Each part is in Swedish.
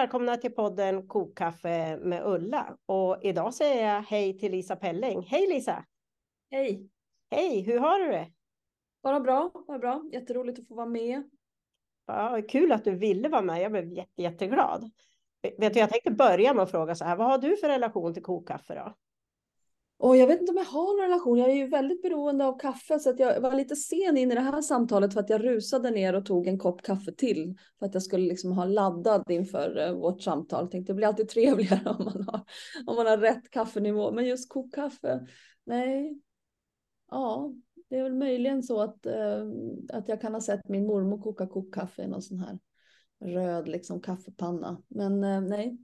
välkomna till podden Kokkaffe med Ulla. Och idag säger jag hej till Lisa Pelling. Hej Lisa! Hej! Hej, hur har du det? Bara bra, bara bra. Jätteroligt att få vara med. Ja, kul att du ville vara med. Jag blev jätte, jätteglad. Vet du, jag tänkte börja med att fråga så här. Vad har du för relation till kokkaffe då? Och jag vet inte om jag har någon relation. Jag är ju väldigt beroende av kaffe så att jag var lite sen in i det här samtalet för att jag rusade ner och tog en kopp kaffe till för att jag skulle liksom ha laddad inför eh, vårt samtal. Tänkte det blir alltid trevligare om man har om man har rätt kaffenivå. Men just kokkaffe, nej. Ja, det är väl möjligen så att, eh, att jag kan ha sett min mormor koka kokkaffe i någon sån här röd liksom kaffepanna. Men eh, nej.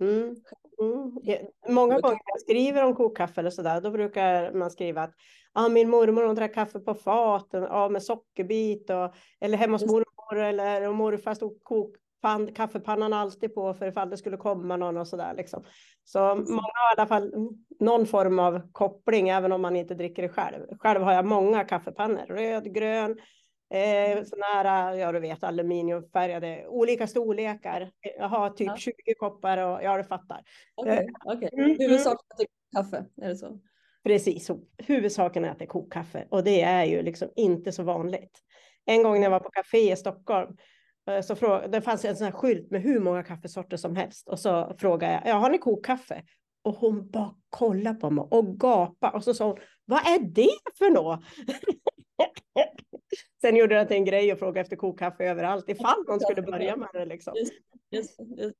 Mm. Mm. Många gånger när jag skriver om kokkaffe eller sådär, då brukar man skriva att ah, min mormor hon drack kaffe på faten, ah, med sockerbit, och, eller hemma hos mormor eller och morfar stod kokpann, kaffepannan alltid på för ifall det skulle komma någon och sådär. Liksom. Så många har i alla fall någon form av koppling, även om man inte dricker det själv. Själv har jag många kaffepannor, röd, grön, Eh, sådana här, ja du vet, aluminiumfärgade, olika storlekar. Jag har typ ja. 20 koppar och ja, du fattar. Okej, okay, okay. mm, huvudsaken är att kaffe, är det så? Precis, huvudsaken är att det är kokkaffe och det är ju liksom inte så vanligt. En gång när jag var på café i Stockholm eh, så fråga, det fanns en sån här skylt med hur många kaffesorter som helst och så frågade jag, ja har ni kokkaffe? Och hon bara kollade på mig och gapade och så sa hon, vad är det för något? Sen gjorde jag till en grej och frågade efter kokkaffe överallt ifall någon skulle börja med det. Liksom. Just, just, just.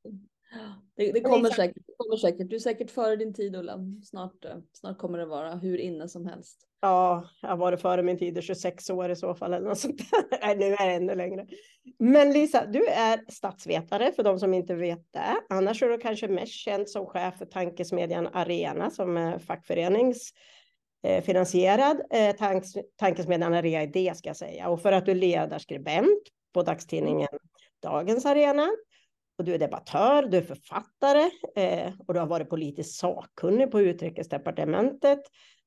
Det, det, kommer säkert, det kommer säkert. Du är säkert före din tid Ulla. Snart, eh, snart kommer det vara hur inne som helst. Ja, jag var det före min tid, 26 år i så fall. Eller något sånt Nej, nu är det ännu längre. Men Lisa, du är statsvetare för de som inte vet det. Annars är du kanske mest känd som chef för tankesmedjan Arena som är fackförenings finansierad eh, tank, tankesmedjan Area Idé ska jag säga. Och för att du är ledarskribent på dagstidningen Dagens Arena. Och du är debattör, du är författare eh, och du har varit politiskt sakkunnig på utrikesdepartementet.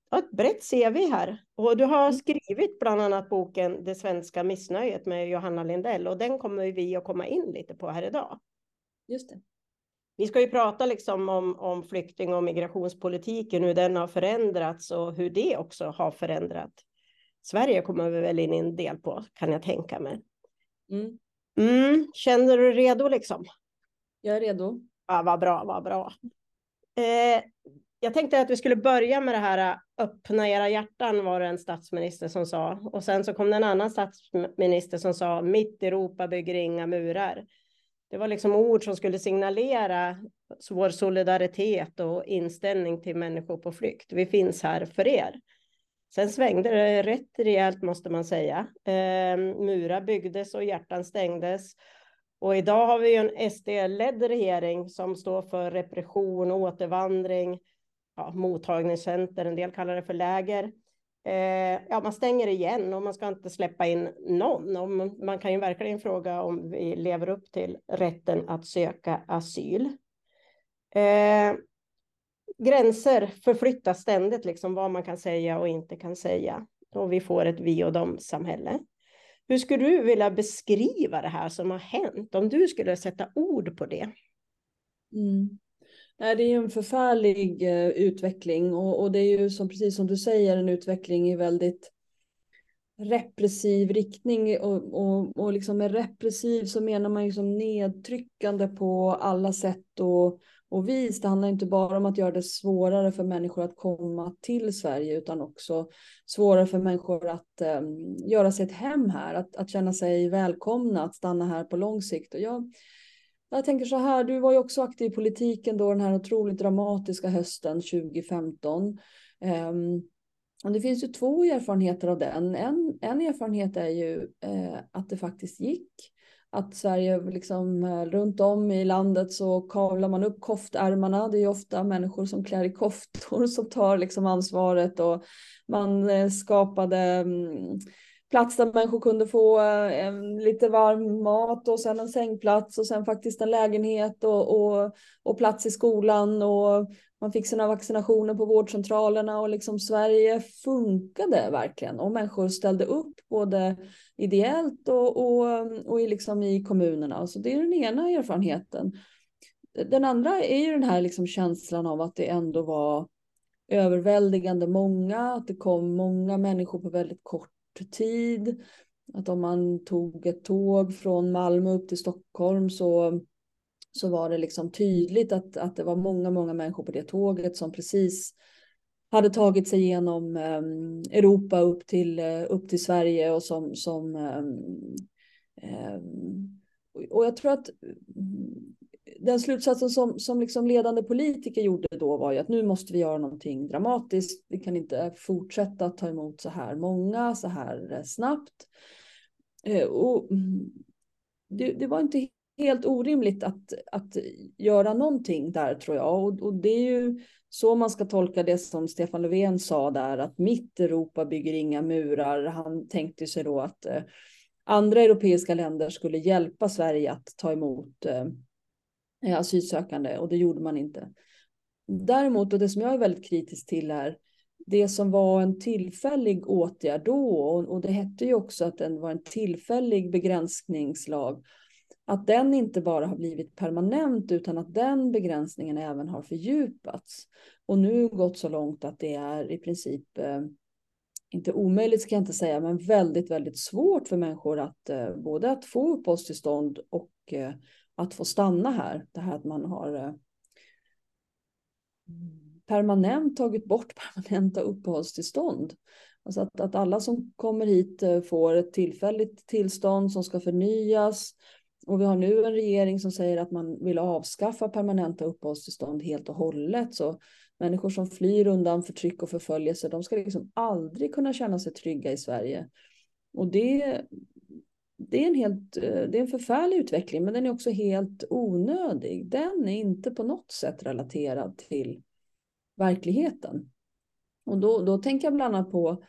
Du har ett brett CV här och du har mm. skrivit bland annat boken Det svenska missnöjet med Johanna Lindell och den kommer vi att komma in lite på här idag. Just det. Vi ska ju prata liksom om, om flykting och migrationspolitiken, hur den har förändrats och hur det också har förändrat. Sverige kommer vi väl in i en del på, kan jag tänka mig. Mm. Mm, känner du dig redo liksom? Jag är redo. Ja, vad bra, vad bra. Eh, jag tänkte att vi skulle börja med det här öppna era hjärtan var det en statsminister som sa. Och sen så kom det en annan statsminister som sa mitt Europa bygger inga murar. Det var liksom ord som skulle signalera vår solidaritet och inställning till människor på flykt. Vi finns här för er. Sen svängde det rätt rejält måste man säga. Eh, murar byggdes och hjärtan stängdes. Och idag har vi en SD-ledd regering som står för repression, återvandring, ja, mottagningscenter, en del kallar det för läger eh, ja, man stänger igen och man ska inte släppa in någon. Och man kan ju verkligen fråga om vi lever upp till rätten att söka asyl. Eh, gränser förflyttas ständigt, liksom vad man kan säga och inte kan säga. Och vi får ett vi och dem-samhälle. Hur skulle du vilja beskriva det här som har hänt? Om du skulle sätta ord på det. Mm. Nej, det är en förfärlig eh, utveckling och, och det är ju som, precis som du säger en utveckling i väldigt repressiv riktning och, och, och liksom med repressiv så menar man ju som nedtryckande på alla sätt och, och vis. Det handlar inte bara om att göra det svårare för människor att komma till Sverige utan också svårare för människor att um, göra sig ett hem här, att, att känna sig välkomna, att stanna här på lång sikt. Och jag, jag tänker så här, du var ju också aktiv i politiken då den här otroligt dramatiska hösten 2015. Um, ehm, och det finns ju två erfarenheter av den. En, en erfarenhet är ju eh, att det faktiskt gick. Att Sverige liksom eh, runt om i landet så kavlar man upp koftärmarna. Det är ju ofta människor som klär i koftor som tar liksom ansvaret och man eh, skapade mm, plats där människor kunde få eh, en, lite varm mat och sen en sängplats och sen faktiskt en lägenhet och, och, och plats i skolan och man fick sina vaccinationer på vårdcentralerna och liksom Sverige funkade verkligen och människor ställde upp både ideellt och, och, och i, liksom i kommunerna. Så det är den ena erfarenheten. Den andra är ju den här liksom känslan av att det ändå var överväldigande många, att det kom många människor på väldigt kort tid. Att om man tog ett tåg från Malmö upp till Stockholm så, så var det liksom tydligt att, att det var många, många människor på det tåget som precis hade tagit sig igenom ehm, Europa upp till, eh, upp till Sverige och som, som ehm, ehm, och jag tror att den slutsatsen som, som liksom ledande politiker gjorde då var ju att nu måste vi göra någonting dramatiskt. Vi kan inte fortsätta ta emot så här många så här eh, snabbt. Eh, och det, det var inte helt orimligt att, att göra någonting där tror jag. Och, och, det är ju så man ska tolka det som Stefan Löfven sa där, att mitt Europa bygger inga murar. Han tänkte sig då att eh, andra europeiska länder skulle hjälpa Sverige att ta emot Eh, Eh, asylsökande och det gjorde man inte. Däremot, och det som jag är väldigt kritisk till är det som var en tillfällig åtgärd då, och, det hette ju också att den var en tillfällig begränsningslag, att den inte bara har blivit permanent utan att den begränsningen även har fördjupats och nu gått så långt att det är i princip eh, inte omöjligt ska jag inte säga, men väldigt, väldigt svårt för människor att eh, både att få uppehållstillstånd och att få stanna här. Det här att man har eh, permanent tagit bort permanenta uppehållstillstånd. Alltså att, att alla som kommer hit eh, får ett tillfälligt tillstånd som ska förnyas. Och vi har nu en regering som säger att man vill avskaffa permanenta uppehållstillstånd helt och hållet. Så människor som flyr undan förtryck och förföljelse, de ska liksom aldrig kunna känna sig trygga i Sverige. Och det det är en helt, eh, det är en förfärlig utveckling, men den är också helt onödig. Den är inte på något sätt relaterad till verkligheten. Och då, då tänker jag bland annat på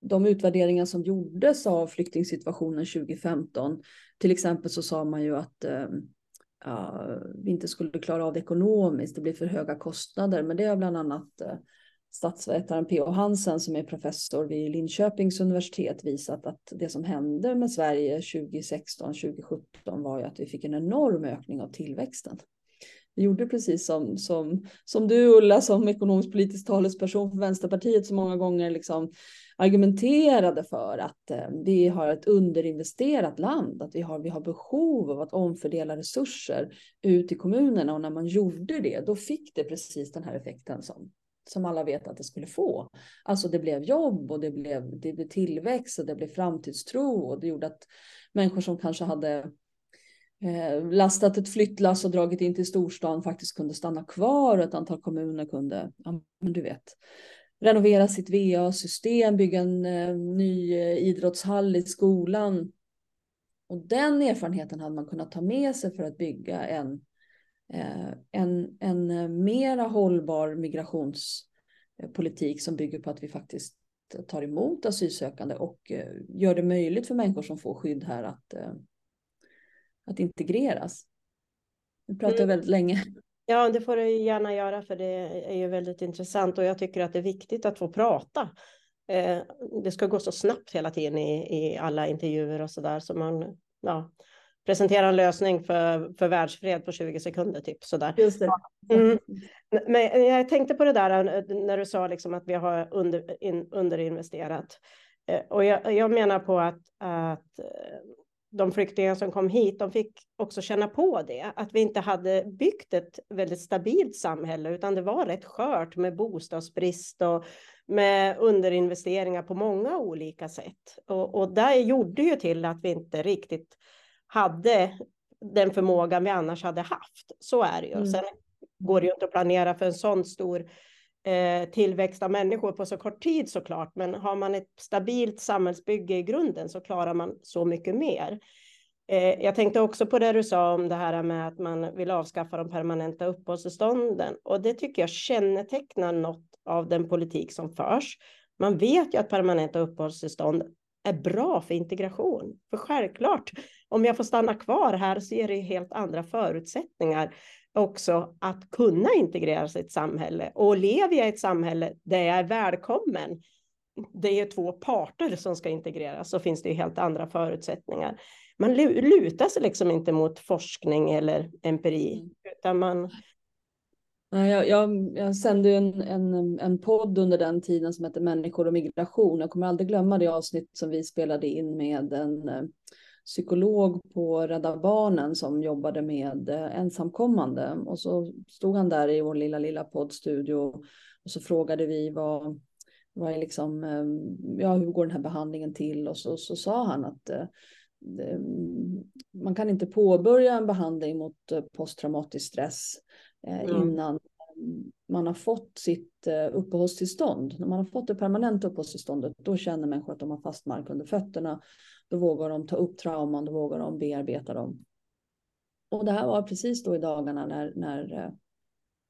de utvärderingar som gjordes av flyktingsituationen 2015. Till exempel så sa man ju att uh, vi inte skulle klara av det ekonomiskt, det blir för höga kostnader, men det har bland annat eh, statsvetaren P.O. Hansen som är professor vid Linköpings universitet visat att det som hände med Sverige 2016-2017 var ju att vi fick en enorm ökning av tillväxten. Vi gjorde precis som, som, som du Ulla som ekonomisk-politisk talesperson för Vänsterpartiet så många gånger liksom argumenterade för att eh, vi har ett underinvesterat land, att vi har, vi har behov av att omfördela resurser ut i kommunerna och när man gjorde det då fick det precis den här effekten som, som alla vet att det skulle få. Alltså det blev jobb och det blev, det blev tillväxt och det blev framtidstro och det gjorde att människor som kanske hade eh, lastat ett flyttlass och dragit in till storstan faktiskt kunde stanna kvar och ett antal kommuner kunde, ja, men du vet, renovera sitt VA-system, bygga en eh, ny eh, idrottshall i skolan. Och den erfarenheten hade man kunnat ta med sig för att bygga en en, en eh, mera hållbar migrationspolitik som bygger på att vi faktiskt tar emot asylsökande och eh, gör det möjligt för människor som får skydd här att, att integreras. Nu pratar jag mm. väldigt länge. Ja, det får du gärna göra för det är ju väldigt intressant och jag tycker att det är viktigt att få prata. Det ska gå så snabbt hela tiden i, i alla intervjuer och så där så man ja, presentera en lösning för, för världsfred på 20 sekunder, typ sådär. Just. Mm. Men jag tänkte på det där när du sa liksom att vi har under, in, underinvesterat. Eh, och jag, jag, menar på att, att eh, de flyktingar som kom hit, de fick också känna på det, att vi inte hade byggt ett väldigt stabilt samhälle, utan det var rätt skört med bostadsbrist och med underinvesteringar på många olika sätt. Och, och det gjorde ju till att vi inte riktigt hade den förmågan vi annars hade haft. Så är det ju. Mm. Sen går det ju inte att planera för en sån stor eh, tillväxt av människor på så kort tid såklart. Men har man ett stabilt samhällsbygge i grunden så klarar man så mycket mer. Eh, jag tänkte också på det du sa om det här med att man vill avskaffa de permanenta uppehållstillstånden. Och det tycker jag kännetecknar något av den politik som förs. Man vet ju att permanenta uppehållstillstånd är bra för integration. För självklart, om jag får stanna kvar här så ger det helt andra förutsättningar också att kunna integreras i ett samhälle. Och lever jag i ett samhälle där jag är välkommen, det är två parter som ska integreras, så finns det helt andra förutsättningar. Man lutar sig liksom inte mot forskning eller empiri, mm. utan man jag, jag, jag sände en, en, en podd under den tiden som hette Människor och migration. Jag kommer aldrig glömma det avsnitt som vi spelade in med en eh, psykolog på Rädda Barnen som jobbade med eh, ensamkommande. Och så stod han där i vår lilla, lilla poddstudio och så frågade vi vad, vad är liksom, eh, ja, hur går den här behandlingen till? Och så, så sa han att man kan inte påbörja en behandling mot posttraumatisk stress mm. innan man har fått sitt eh, uppehållstillstånd. När man har fått det permanenta uppehållstillståndet, då känner människor att de har fast mark under fötterna. Då vågar de ta upp trauman, då vågar de bearbeta dem. Och det här var precis då i dagarna när, när, eh,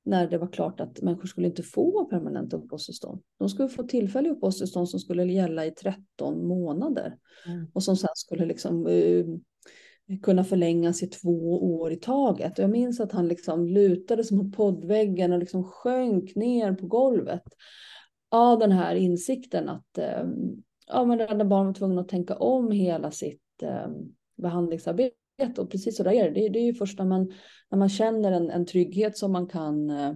när det var klart att människor skulle inte få permanent uppehållstillstånd. De skulle få tillfälliga uppehållstillstånd som skulle gälla i 13 månader. Mm. Och som sen skulle liksom kunna förlängas i två år i taget. Och jag minns att han liksom lutade sig mot poddväggen och liksom sjönk ner på golvet av den här insikten att eh, ja, men Rädda barn var tvungna att tänka om hela sitt eh, behandlingsarbete. Och precis så där är det. Det är ju först när man, när man känner en, en trygghet som man kan eh,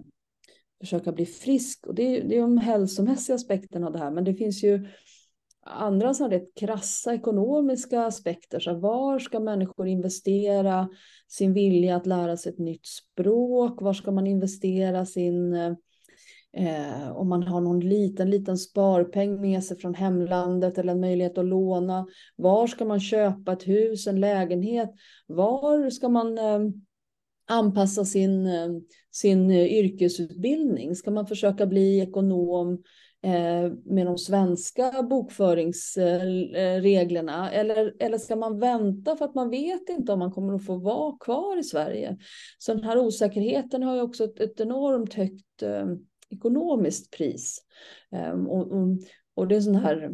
försöka bli frisk. Och det, det är de hälsomässiga aspekterna av det här. Men det finns ju andra sådana rätt krassa ekonomiska aspekter. Så var ska människor investera sin vilja att lära sig ett nytt språk? Var ska man investera sin eh, Eh, om man har någon liten, liten sparpeng med sig från hemlandet eller en möjlighet att låna. Var ska man köpa ett hus, en lägenhet? Var ska man eh, anpassa sin, eh, sin eh, yrkesutbildning? Ska man försöka bli ekonom Eh, med de svenska bokföringsreglerna? Eh, eller, eller ska man vänta för att man vet inte om man kommer att få vara kvar i Sverige? Så den här osäkerheten har ju också ett, ett enormt högt eh, ekonomiskt pris. Ehm, och, och, och, det är sån här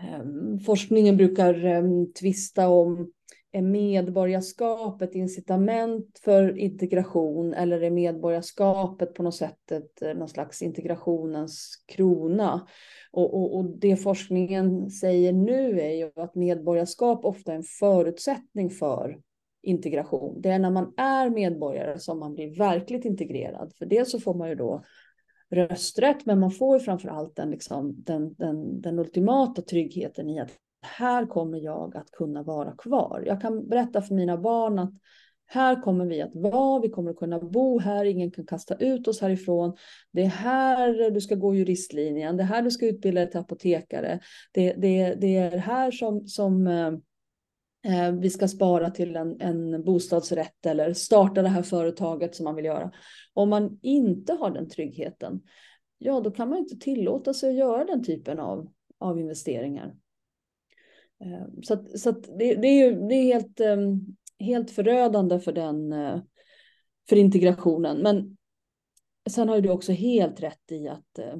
ehm, forskningen brukar ehm, tvista om är medborgarskap ett incitament för integration eller är medborgarskapet på något sätt ett, eh, någon slags integrationens krona? Och, och, och, det forskningen säger nu är ju att medborgarskap ofta är en förutsättning för integration. Det är när man är medborgare som man blir verkligt integrerad. För det så får man ju då rösträtt, men man får ju framför allt den, liksom, den, den, den ultimata tryggheten i att här kommer jag att kunna vara kvar. Jag kan berätta för mina barn att här kommer vi att vara, vi kommer att kunna bo här, ingen kan kasta ut oss härifrån. Det är här du ska gå juristlinjen, det är här du ska utbilda dig till apotekare. Det, det, det är här som, som eh, eh, vi ska spara till en, en bostadsrätt eller starta det här företaget som man vill göra. Om man inte har den tryggheten, ja då kan man inte tillåta sig att göra den typen av, av investeringar. Eh, så att, så att det, det, är ju det är helt, ehm, helt förödande för, den, eh, för integrationen. Men sen har du också helt rätt i att eh,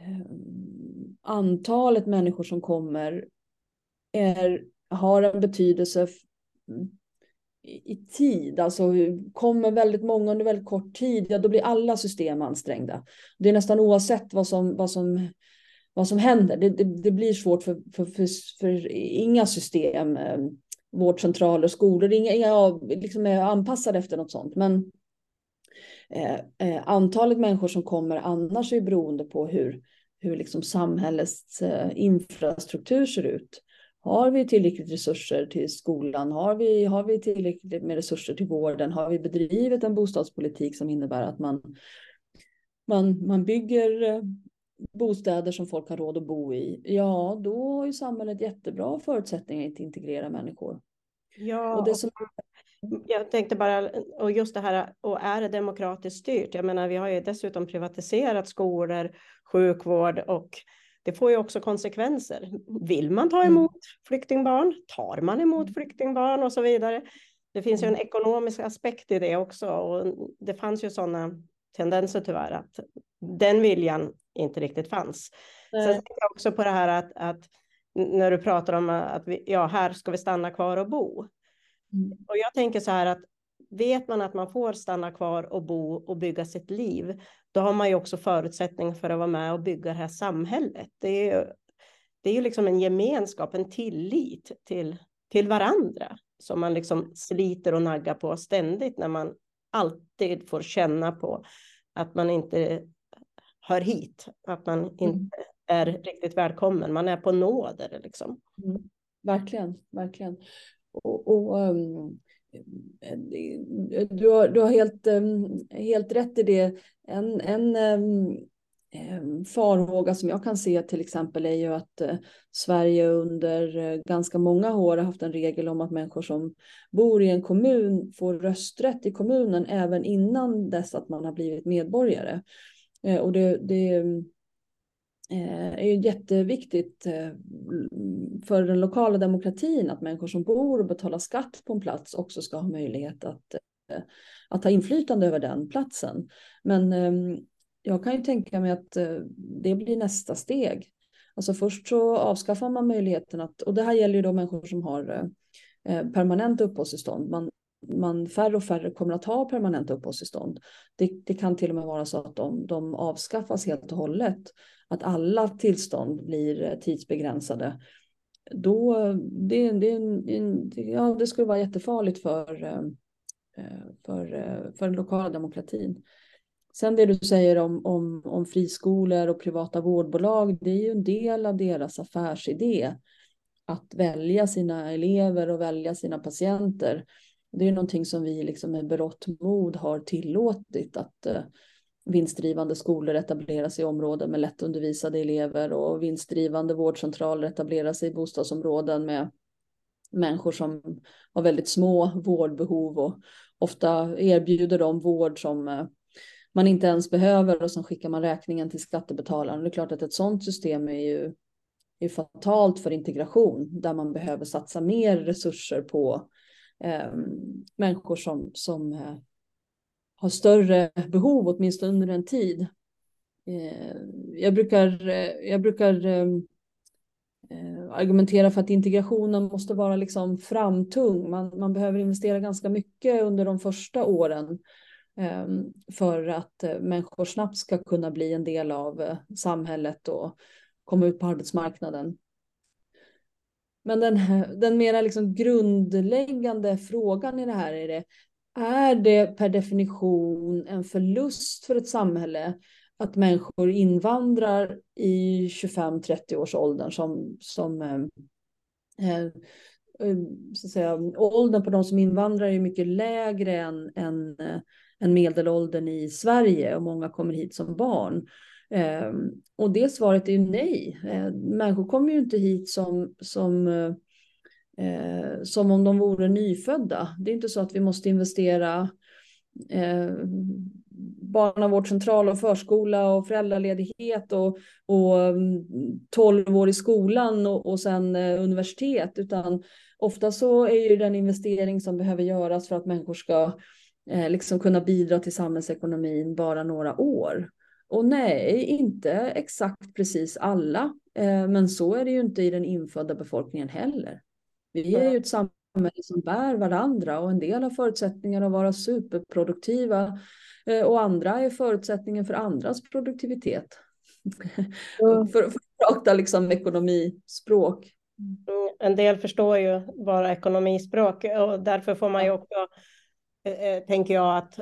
ehm, antalet människor som kommer är, har en betydelse i tid, alltså kommer väldigt många under väldigt kort tid, ja då blir alla system ansträngda. Det är nästan oavsett vad som, vad som vad som händer. Det, det, det blir svårt för, för, för, för, inga system, eh, vårdcentraler, skolor, inga, inga liksom är anpassade efter något sånt. Men eh, eh, antalet människor som kommer annars är beroende på hur, hur liksom samhällets eh, infrastruktur ser ut. Har vi tillräckligt resurser till skolan? Har vi, har vi tillräckligt med resurser till vården? Har vi bedrivit en bostadspolitik som innebär att man, man, man bygger eh, bostäder som folk har råd att bo i, ja då har ju samhället jättebra förutsättningar att integrera människor. Ja, och det som... jag tänkte bara, och just det här, och är det demokratiskt styrt? Jag menar, vi har ju dessutom privatiserat skolor, sjukvård och det får ju också konsekvenser. Vill man ta mm. emot mm. flyktingbarn? Tar man emot mm. flyktingbarn och så vidare? Det finns ju en mm. ekonomisk aspekt i det också och det fanns ju sådana tendenser tyvärr att den viljan inte riktigt fanns. Nej. Sen tänker jag också på det här att, att när du pratar om att vi, ja, här ska vi stanna kvar och bo. Mm. Och jag tänker så här att vet man att man får stanna kvar och bo och bygga sitt liv, då har man ju också förutsättning för att vara med och bygga det här samhället. Det är ju, det är ju liksom en gemenskap, en tillit till, till varandra som man liksom sliter och naggar på ständigt när man alltid får känna på att man inte hör hit, att man mm. inte är riktigt välkommen, man är på nåder liksom. Mm. Verkligen, verkligen. Och, och um, du, har, du har helt, eh, helt rätt i det. En, en eh, eh, farhåga som jag kan se till exempel är ju att Sverige under ganska många år har haft en regel om att människor som bor i en kommun får rösträtt i kommunen även innan dess att man har blivit medborgare. Och det, det Eh, är ju jätteviktigt eh, för den lokala demokratin att människor som bor och betalar skatt på en plats också ska ha möjlighet att, eh, att ha inflytande över den platsen. Men ehm, jag kan ju tänka mig att det blir nästa steg. Alltså först så avskaffar man möjligheten att, och det här gäller ju då människor som har permanent uppehållstillstånd. Man, man färre och färre kommer att ha permanenta uppehållstillstånd. Det, det kan till och med vara så att de, de avskaffas helt och hållet att alla tillstånd blir tidsbegränsade, då det, det, ja, det skulle vara jättefarligt för, eh, för, eh, för den lokala demokratin. Sen det du säger om, om, om friskolor och privata vårdbolag, det är ju en del av deras affärsidé att välja sina elever och välja sina patienter. Det är någonting som vi liksom med berått mod har tillåtit att eh, vinstdrivande skolor etableras i områden med lättundervisade elever och vinstdrivande vårdcentraler etableras i bostadsområden med människor som har väldigt små vårdbehov och ofta erbjuder de vård som eh, man inte ens behöver och sen skickar man räkningen till skattebetalaren. Det är klart att ett sådant system är ju är fatalt för integration där man behöver satsa mer resurser på eh, människor som, som eh, har större behov, åtminstone under en tid. Eh, jag brukar, eh, jag brukar ehm, eh, argumentera för att integrationen måste vara liksom framtung. Man, man behöver investera ganska mycket under de första åren ehm, för att eh, människor snabbt ska kunna bli en del av eh, samhället och komma ut på arbetsmarknaden. Men den, den mera liksom grundläggande frågan i det här är det, är det per definition en förlust för ett samhälle att människor invandrar i 25-30 års åldern som, som ehm, eh, eh, så att säga, åldern på de som invandrar är mycket lägre än, än, eh, än medelåldern i Sverige och många kommer hit som barn. Ehm, och det svaret är ju nej. Ehm, människor kommer ju inte hit som, som eh, som om de vore nyfödda. Det är inte så att vi måste investera eh, barnavårdscentral och förskola och föräldraledighet och, och mm, 12 år i skolan och, och sen eh, universitet, utan ofta så är ju den investering som behöver göras för att människor ska eh, liksom kunna bidra till samhällsekonomin bara några år. Och nej, inte exakt precis alla, eh, men så är det ju inte i den infödda befolkningen heller. Vi är ju ett samhälle som bär varandra och en del har förutsättningar att vara superproduktiva eh, och andra är förutsättningen för andras produktivitet. Mm. för, för att prata liksom ekonomispråk. Mm, en del förstår ju bara ekonomispråk och därför får man ju också, eh, tänker jag, att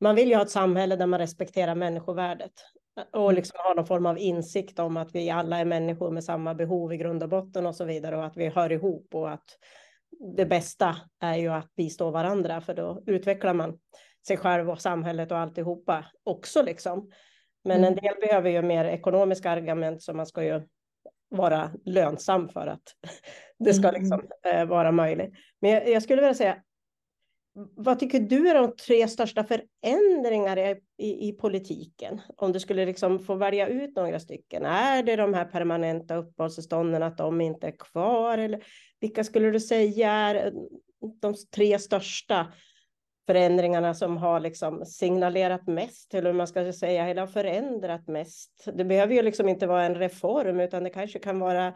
man vill ju ha ett samhälle där man respekterar människovärdet och mm. liksom ha någon form av insikt om att vi alla är människor med samma behov i grund och botten och så vidare och att vi hör ihop och att det bästa är ju att bistå varandra för då utvecklar man sig själv och samhället och alltihopa också liksom. Men mm. en del behöver ju mer ekonomiska argument så man ska ju vara lönsam för att det ska mm. liksom eh, vara möjligt. Men jag, jag skulle vilja säga vad tycker du är de tre största förändringarna i, i, i, politiken? Om du skulle liksom få välja ut några stycken. Är det de här permanenta uppehållstillstånden, att de inte är kvar? Eller vilka skulle du säga är eh, de tre största förändringarna som har liksom signalerat mest, eller hur man ska säga, eller har förändrat mest. Det behöver ju liksom inte vara en reform, utan det kanske kan vara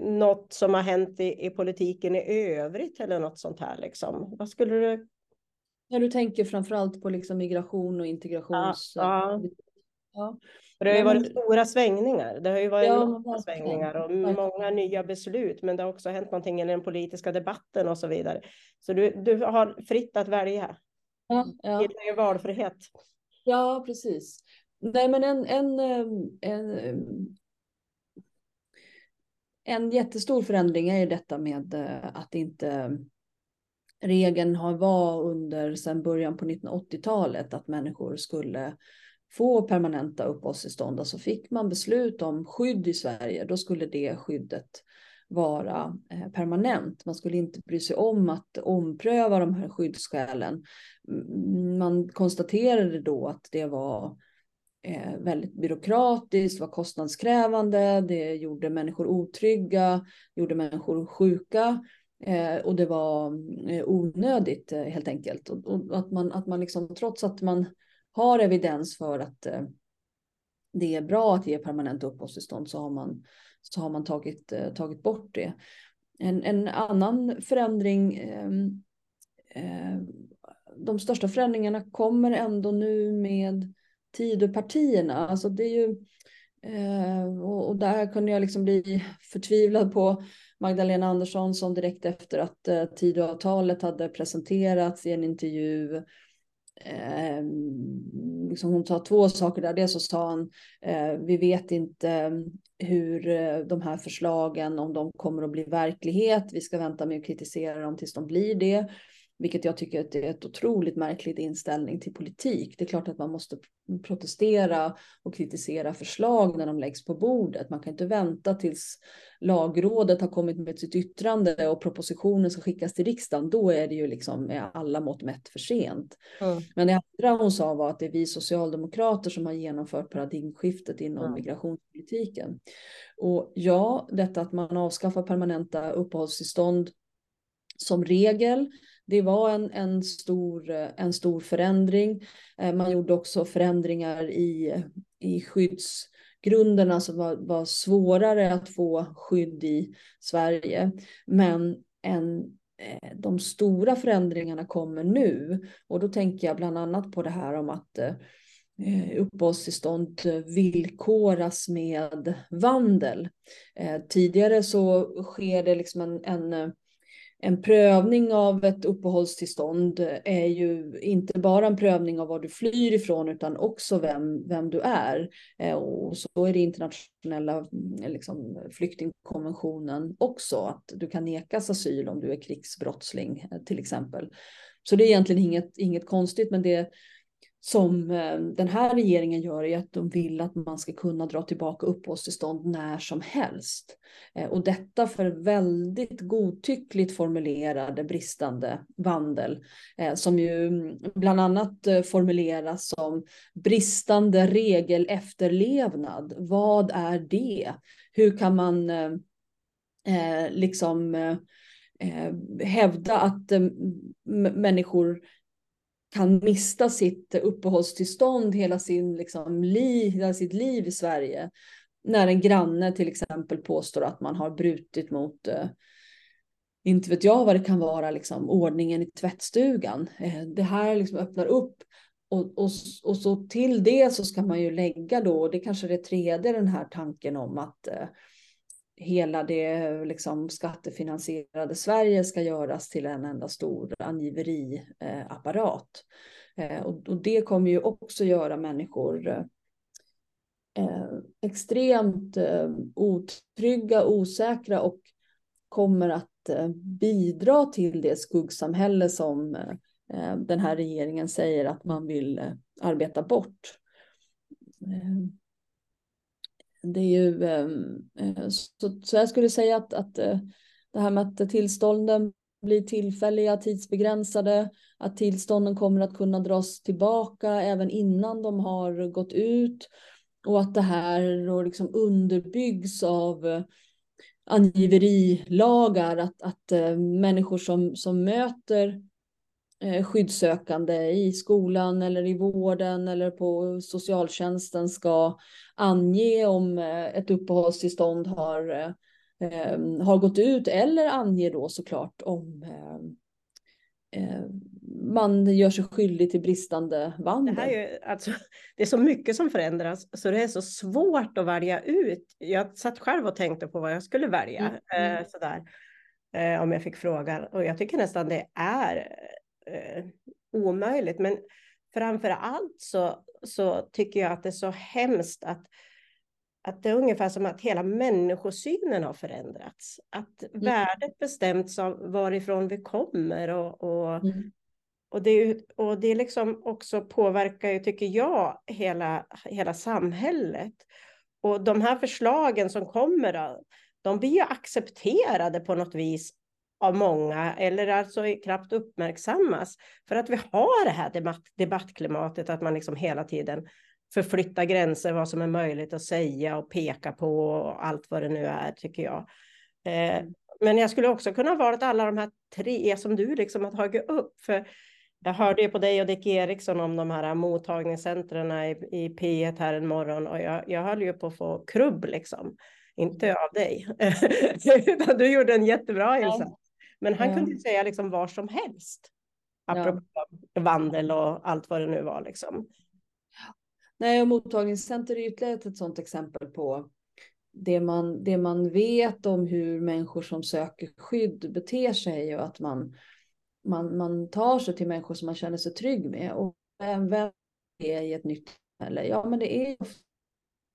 något som har hänt i, i politiken i övrigt eller något sånt här. Liksom. Vad skulle du? Ja, du tänker framförallt på liksom migration och integrations... Ja, ja. ja. det har ju varit stora svängningar. Det har ju varit ja, många svängningar och många nya beslut, men det har också hänt någonting i den politiska debatten och så vidare. Så du, du har fritt att välja. Ja, ja. Det är valfrihet. Ja, precis. Nej, men en, en, en, en jättestor förändring är ju detta med eh, att inte regeln har var under sedan början på 1980-talet att människor skulle få permanenta uppehållstillstånd. Alltså fick man beslut om skydd i Sverige, då skulle det skyddet vara eh, permanent. Man skulle inte bry sig om att ompröva de här skyddsskälen. Man konstaterade då att det var eh, Eh, väldigt byråkratiskt, var kostnadskrävande, det gjorde människor otrygga, gjorde människor sjuka eh, och det var eh, onödigt eh, helt enkelt. Och, och, att man, att man liksom, trots att man har evidens för att eh, det är bra att ge permanent uppehållstillstånd så har man, så har man tagit, eh, tagit bort det. En, en annan förändring ehm, eh, de största förändringarna kommer ändå nu med Tidöpartierna. Alltså det är ju, eh, och, och, där kunde jag liksom bli förtvivlad på Magdalena Andersson som direkt efter att eh, Tidöavtalet hade presenterats i en intervju Eh, liksom hon sa två saker där. Dels så sa han, eh, vi vet inte mm, hur eh, de här förslagen, om de kommer att bli verklighet. Vi ska vänta med att kritisera dem tills de blir det. Vilket jag tycker är ett otroligt märkligt inställning till politik. Det är klart att man måste protestera och kritisera förslag när de läggs på bordet. Man kan inte vänta tills lagrådet har kommit med sitt yttrande och propositionen ska skickas till riksdagen. Då är det ju liksom med alla mått mätt för sent. Mm. Men det andra hon sa var att det är vi socialdemokrater som har genomfört paradigmskiftet inom mm. migrationspolitiken. Och ja, detta att man avskaffar permanenta uppehållstillstånd som regel det var en, en, stor, en stor förändring. Eh, man gjorde också förändringar i, i skyddsgrunderna som var, var svårare att få skydd i Sverige. Men en, eh, de stora förändringarna kommer nu och då tänker jag bland annat på det här om att eh, uppehållstillstånd villkoras med vandel. Tidigare så sker det liksom en, en en prövning av ett uppehållstillstånd är ju inte bara en prövning av var du flyr ifrån utan också vem, vem du är. Eh, och så är det internationella mm, liksom, flyktingkonventionen också, att du kan nekas asyl om du är krigsbrottsling eh, till exempel. Så det är egentligen inget, inget konstigt, men det, som eh, den här regeringen gör är att de vill att man ska kunna dra tillbaka uppehållstillstånd när som helst. Eh, och detta för väldigt godtyckligt formulerade bristande vandel eh, som ju mm, bland annat formuleras som bristande regelefterlevnad. Vad är det? Hur kan man liksom hävda att människor kan mista sitt uppehållstillstånd hela, sin, liksom, li, hela sitt liv i Sverige. När en granne till exempel påstår att man har brutit mot, eh, inte vet jag vad det kan vara, liksom, ordningen i tvättstugan. Eh, det här liksom öppnar upp och, och, och så till det så ska man ju lägga då, och det kanske är det tredje, den här tanken om att eh, hela det liksom, skattefinansierade Sverige ska göras till en enda stor angiveriapparat. Eh, och, och, det kommer ju också göra människor eh, extremt eh, otrygga, osäkra och kommer att bidra till det skuggsamhälle som den här regeringen säger att man vill arbeta bort det är ju, ehm, eh, så, så jag skulle säga att, att eh, det här med att tillstånden blir tillfälliga, tidsbegränsade, att tillstånden kommer att kunna dras tillbaka även innan de har gått ut och att det här då liksom underbyggs av eh, angiverilagar, att, att människor som, som möter skyddssökande i skolan eller i vården eller på socialtjänsten ska ange om eh, ett uppehållstillstånd har, eh, har gått ut eller ange då såklart om man gör sig skyldig till bristande vandel. Det, här är, ju, alltså, det är så mycket som förändras så det är så svårt att välja ut. Jag satt själv och tänkte på vad jag skulle välja. Mm. Eh, sådär, eh, om jag fick frågan. Och jag tycker nästan det är eh, omöjligt. Men framför allt så, så tycker jag att det är så hemskt att att det är ungefär som att hela människosynen har förändrats. Att mm. värdet bestämts av varifrån vi kommer och, och, mm. och, det, och det liksom också påverkar ju, tycker jag, hela, hela samhället. Och de här förslagen som kommer, de blir ju accepterade på något vis av många eller alltså knappt uppmärksammas för att vi har det här debatt, debattklimatet att man liksom hela tiden förflytta gränser, vad som är möjligt att säga och peka på och allt vad det nu är, tycker jag. Eh, mm. men jag skulle också kunna valt alla de här tre som du liksom har tagit upp. För jag hörde ju på dig och Dick Eriksson om de här mottagningscentren i, i P1 här en morgon och jag, jag höll ju på att få krubb liksom. Inte av dig, utan du gjorde en jättebra insats. Men han ja. kunde säga liksom var som helst. Apropå ja. vandel och allt vad det nu var liksom. Nej, och mottagningscenter är ytterligare ett, sådant exempel på det man, det man vet om hur människor som söker skydd beter sig och att man, man, man tar sig till människor som man känner sig trygg med. Och vem är i ett nytt samhälle? Ja, men det är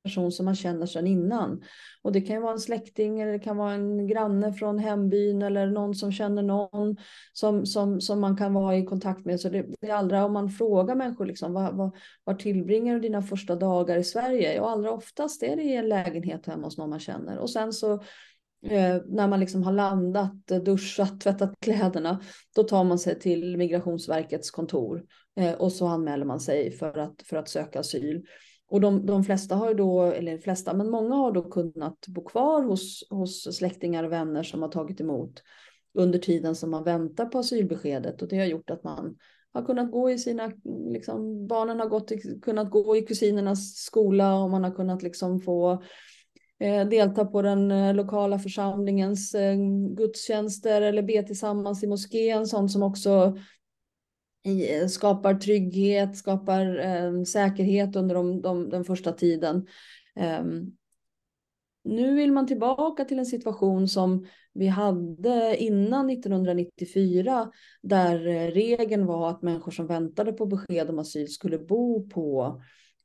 person som man känner sedan innan. Och det kan ju vara en släkting eller det kan vara en granne från hembyn eller någon som känner någon som, som, som man kan vara i kontakt med. Så det, det är allra, om man frågar människor liksom, vad, vad, var tillbringar du dina första dagar i Sverige? Och allra oftast är det i en lägenhet hemma hos någon man känner. Och sen så eh, när man liksom har landat, duschat, tvättat kläderna, då tar man sig till Migrationsverkets kontor eh, och så anmäler man sig för att, för att söka asyl. Och de, de flesta har ju då, eller flesta, men många har då kunnat bo kvar hos, hos släktingar och vänner som har tagit emot under tiden som man väntar på asylbeskedet. Och det har gjort att man har kunnat gå i sina, liksom, barnen har gått, kunnat gå i kusinernas skola och man har kunnat liksom få eh, delta på den eh, lokala församlingens eh, gudstjänster eller be tillsammans i moskén, sånt som också Eh, skapar trygghet, skapar eh, säkerhet under de, de, den första tiden. Eh, nu vill man tillbaka till en situation som vi hade innan 1994 där eh, regeln var att människor som väntade på besked om asyl skulle bo på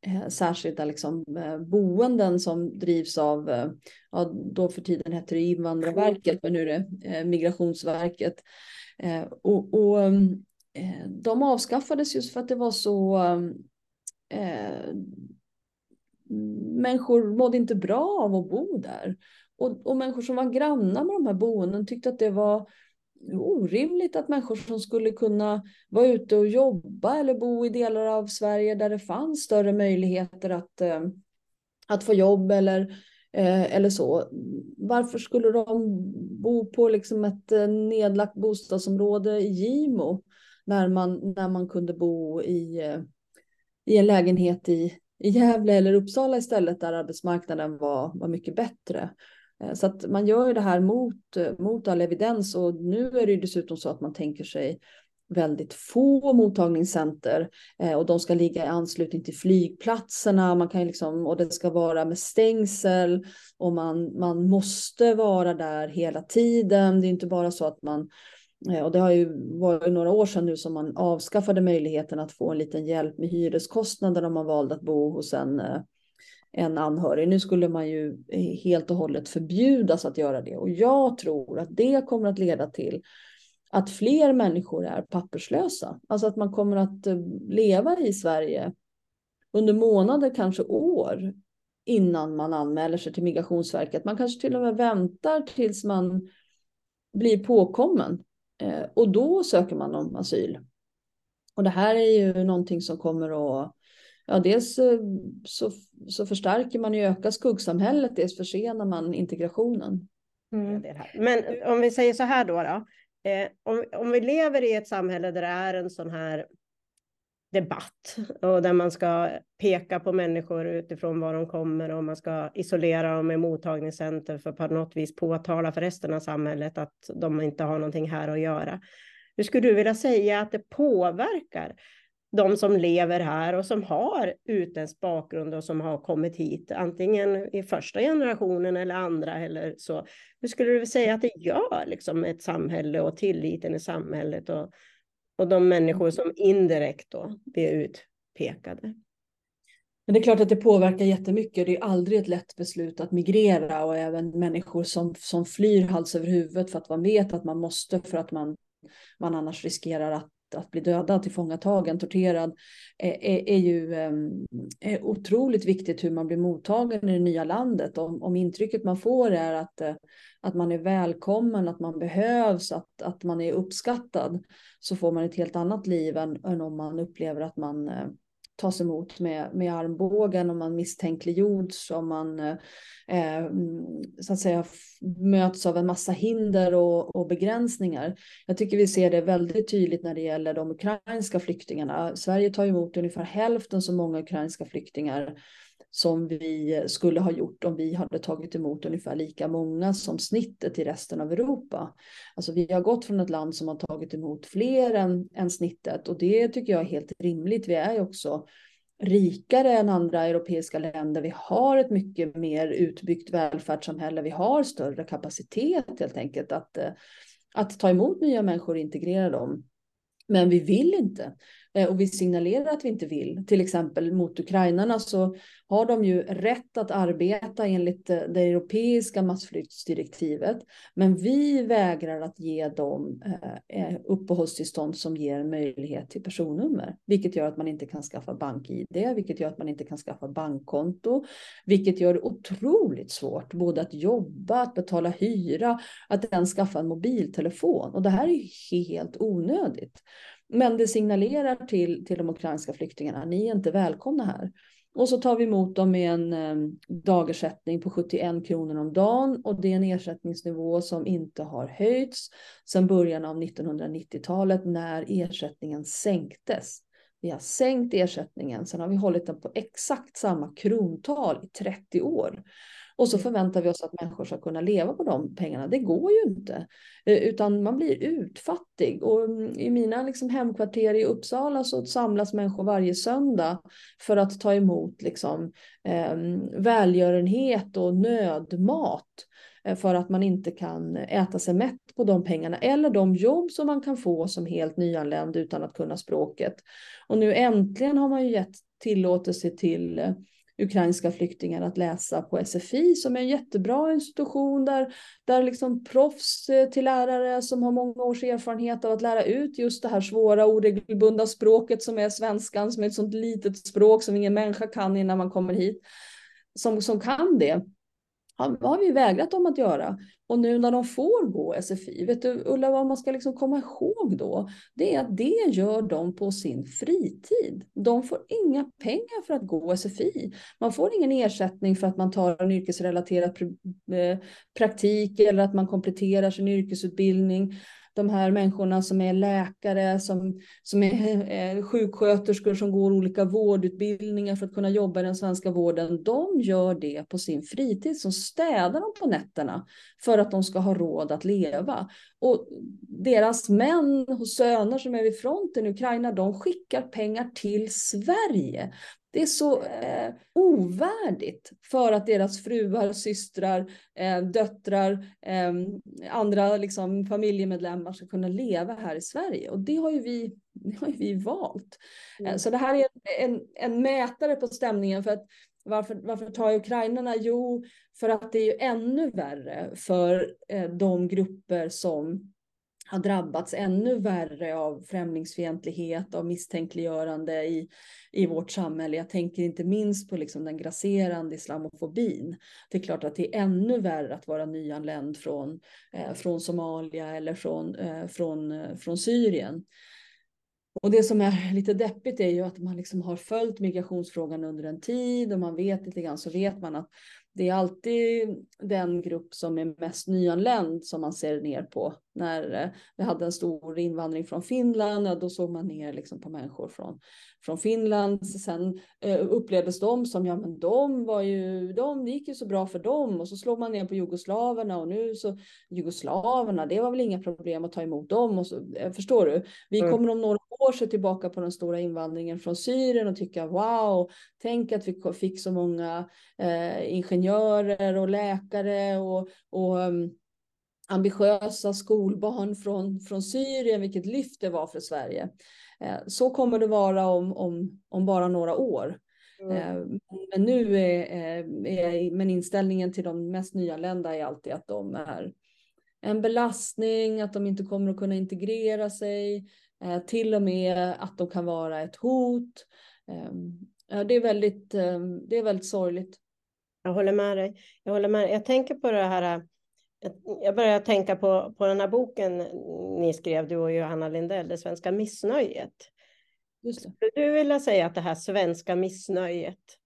eh, särskilda liksom, eh, boenden som drivs av, ja, då för tiden hette det Invandrarverket, men nu är det Migrationsverket. och, och Eh, Eh, de avskaffades just för att det var så eh, mm, människor mådde inte bra av att bo där. Och, och människor som var grannar med de här boenden tyckte att det var orimligt att människor som skulle kunna vara ute och jobba eller bo i delar av Sverige där det fanns större möjligheter att, eh, att få jobb eller, eh, eller så. Varför skulle de bo på liksom ett eh, nedlagt bostadsområde i Gimo när man, när man kunde bo i, eh, i en lägenhet i, i Gävle eller Uppsala istället där arbetsmarknaden var, var mycket bättre. Eh, så att man gör ju det här mot, mot all evidens och nu är det ju dessutom så att man tänker sig väldigt få mottagningscenter eh, och de ska ligga i anslutning till flygplatserna. Man kan liksom, och det ska vara med stängsel och man, man måste vara där hela tiden. Det är inte bara så att man Eh, och det har ju varit några år sedan nu som man avskaffade möjligheten att få en liten hjälp med hyreskostnader om man valde att bo hos en, eh, en anhörig. Nu skulle man ju helt och hållet förbjudas att göra det. Och jag tror att det kommer att leda till att fler människor är papperslösa. Alltså att man kommer att eh, leva i Sverige under månader, kanske år, innan man anmäler sig till Migrationsverket. Man kanske till och med väntar tills man blir påkommen och då söker man om asyl. Och det här är ju någonting som kommer att Ja, dels eh, så, så förstärker man ju ökar skuggsamhället, dels försenar man integrationen. Mm. Men om vi säger så här då, då eh, om, om vi lever i ett samhälle där det är en sån här debatt och där man ska peka på människor utifrån var de kommer och man ska isolera dem i mottagningscenter för att på något vis påtala för resten av samhället att de inte har någonting här att göra. Hur skulle du vilja säga att det påverkar de som lever här och som har utländsk bakgrund och som har kommit hit, antingen i första generationen eller andra eller så. Hur skulle du säga att det gör liksom ett samhälle och tilliten i samhället och, och de människor som indirekt då blir utpekade? Men det är klart att det påverkar jättemycket. Det är aldrig ett lätt beslut att migrera och även människor som, som flyr hals över huvudet för att man vet att man måste för att man, man annars riskerar att att bli dödad, tillfångatagen, torterad är, är ju är otroligt viktigt hur man blir mottagen i det nya landet. Om, om intrycket man får är att, att man är välkommen, att man behövs, att, att man är uppskattad så får man ett helt annat liv än, än om man upplever att man tas emot med, med armbågen, om man misstänkliggjorts, om man eh, mm, så att säga möts av en massa hinder och, och, begränsningar. Jag tycker vi ser det väldigt tydligt när det gäller de ukrainska flyktingarna. Sverige tar emot ungefär hälften så många ukrainska flyktingar som vi skulle ha gjort om vi hade tagit emot ungefär lika många som snittet i resten av Europa. Alltså vi har gått från ett land som har tagit emot fler än, än snittet och det tycker jag är helt rimligt. Vi är ju också rikare än andra europeiska länder. Vi har ett mycket mer utbyggt välfärdssamhälle. Vi har större kapacitet helt enkelt att, eh, att ta emot nya människor och integrera dem. Men vi vill inte. Eh, och vi signalerar att vi inte vill. Till exempel mot ukrainarna så har de ju rätt att arbeta enligt eh, det europeiska massflyktsdirektivet. Men vi vägrar att ge dem eh, uppehållstillstånd som ger möjlighet till personnummer, vilket gör att man inte kan skaffa bank-id, vilket gör att man inte kan skaffa bankkonto, vilket gör det otroligt svårt både att jobba, att betala hyra, att ens skaffa en mobiltelefon. Och det här är helt onödigt. Men det signalerar till, till de ukrainska flyktingarna, ni är inte välkomna här. Och så tar vi emot dem med en eh, dagersättning på 71 kronor om dagen och det är en ersättningsnivå som inte har höjts sedan början av 1990-talet när ersättningen sänktes. Vi har sänkt ersättningen, sen har vi hållit den på exakt samma krontal i 30 år. Och så mm. förväntar vi oss att människor ska kunna leva på de pengarna. Det går ju inte, eh, utan man blir utfattig. Och mm, i mina liksom hemkvarter i Uppsala så samlas människor varje söndag för att ta emot liksom, eh, välgörenhet och nödmat eh, för att man inte kan äta sig mätt på de pengarna eller de jobb som man kan få som helt nyanländ utan att kunna språket. Och nu äntligen har man ju gett tillåtelse till eh, ukrainska flyktingar att läsa på SFI som är en jättebra institution där, där liksom proffs eh, till lärare som har många års erfarenhet av att lära ut just det här svåra oregelbundna språket som är svenskan som är ett sånt litet språk som ingen människa kan innan man kommer hit. Som, som kan det har vi vägrat dem att göra. Och nu när de får gå SFI, vet du Ulla vad man ska liksom komma ihåg då? Det är att det gör de på sin fritid. De får inga pengar för att gå SFI. Man får ingen ersättning för att man tar en yrkesrelaterad eh, praktik eller att man kompletterar sin yrkesutbildning de här människorna som är läkare, som, som är eh, sjuksköterskor som går olika vårdutbildningar för att kunna jobba i den svenska vården, de gör det på sin fritid, som städar de på nätterna för att de ska ha råd att leva. Och deras män och söner som är vid fronten i Ukraina, de skickar pengar till Sverige. Det är så eh, ovärdigt för att deras fruar, systrar, eh, döttrar, eh, andra liksom, familjemedlemmar ska kunna leva här i Sverige. Och det har ju vi, har ju vi valt. Eh, mm. Så det här är en, en mätare på stämningen för att varför, varför tar ukrainarna? Jo, för att det är ju ännu värre för eh, de grupper som har drabbats ännu värre av främlingsfientlighet, av misstänkliggörande i, i vårt samhälle. Jag tänker inte minst på liksom den grasserande islamofobin. Det är klart att det är ännu värre att vara nyanländ från, eh, från Somalia eller från, eh, från, eh, från Syrien. Och det som är lite deppigt är ju att man liksom har följt migrationsfrågan under en tid och man vet lite grann så vet man att det är alltid den grupp som är mest nyanländ som man ser ner på. När eh, vi hade en stor invandring från Finland, ja, då såg man ner liksom på människor från, från Finland. Sen eh, upplevdes de som, ja men de var ju, de gick ju så bra för dem och så slår man ner på jugoslaverna och nu så jugoslaverna, det var väl inga problem att ta emot dem och så, eh, förstår du? Vi mm. kommer om några år se tillbaka på den stora invandringen från Syrien och tycka wow, tänk att vi fick så många eh, ingenjörer och läkare och, och um, ambitiösa skolbarn från, från Syrien, vilket lyft det var för Sverige. Eh, så kommer det vara om, om, om bara några år. Mm. Eh, men nu är, är, men inställningen till de mest nyanlända är alltid att de är en belastning, att de inte kommer att kunna integrera sig, eh, till och med att de kan vara ett hot. Det är väldigt, det är väldigt sorgligt. Jag håller med dig. Jag håller med. Jag tänker på det här jag börjar tänka på, på den här boken ni skrev, du och Johanna Lindell, Det svenska missnöjet. Just det. Skulle du vilja säga att det här svenska missnöjet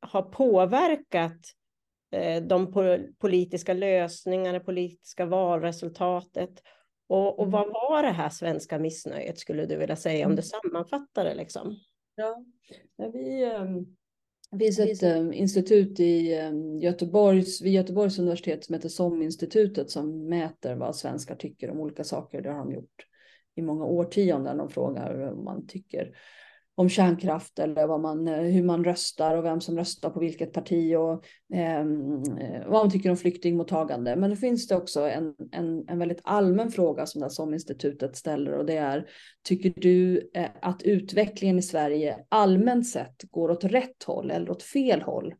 har påverkat eh, de politiska lösningarna, det politiska valresultatet? Och, och mm. vad var det här svenska missnöjet, skulle du vilja säga, om du mm. sammanfattar det? Liksom? Ja, vi, um det finns ett um, institut i um, Göteborgs, vid Göteborgs universitet som heter SOM-institutet som mäter vad svenskar tycker om olika saker. Det har de gjort i många årtionden. De frågar vad man tycker om kärnkraft eller vad man, eh, hur man röstar och vem som röstar på vilket parti och ehm, eh, vad man tycker om flyktingmottagande. Men det finns det också en, en, en väldigt allmän fråga som det som institutet ställer och det är tycker du eh, att utvecklingen i Sverige allmänt sett går åt rätt håll eller åt fel håll?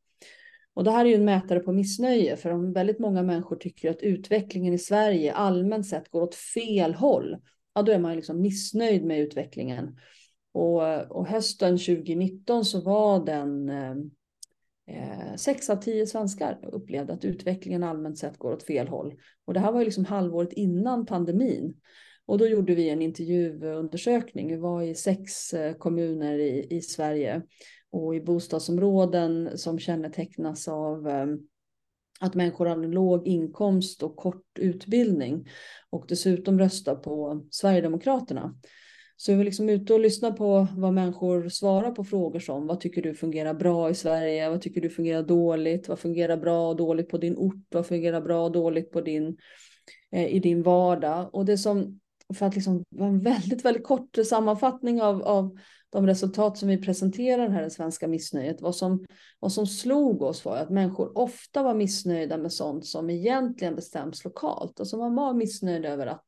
Och det här är ju en mätare på missnöje, för om väldigt många människor tycker att utvecklingen i Sverige allmänt sett går åt fel håll, ja då är man liksom missnöjd med utvecklingen. Och, och hösten 2019 så var den eh, eh, sex av tio svenskar upplevde att utvecklingen allmänt sett går åt fel håll. Och det här var ju liksom halvåret innan pandemin. Och då gjorde vi en intervjuundersökning. Vi var i sex eh, kommuner i, i Sverige och i bostadsområden som kännetecknas av eh, att människor har låg inkomst och kort utbildning och dessutom röstar på Sverigedemokraterna. Så vi var liksom ute och lyssnade på vad människor svarar på frågor som vad tycker du fungerar bra i Sverige? Vad tycker du fungerar dåligt? Vad fungerar bra och dåligt på din ort? Vad fungerar bra och dåligt på din, eh, i din vardag? Och det som, för att liksom vara en väldigt, väldigt kort sammanfattning av, av de resultat som vi presenterar här, det svenska missnöjet, vad som, vad som slog oss var att människor ofta var missnöjda med sånt som egentligen bestäms lokalt. Alltså man var missnöjd över att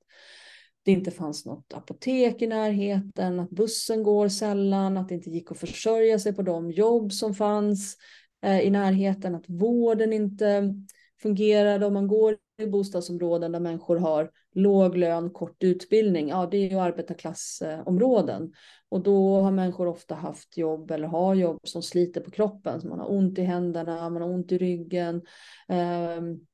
det inte fanns något apotek i närheten, att bussen går sällan, att det inte gick att försörja sig på de jobb som fanns eh, i närheten, att vården inte fungerade om man går i bostadsområden där människor har låg lön, kort utbildning. Ja, det är ju arbetarklassområden och då har människor ofta haft jobb eller har jobb som sliter på kroppen. Så man har ont i händerna, man har ont i ryggen. Um,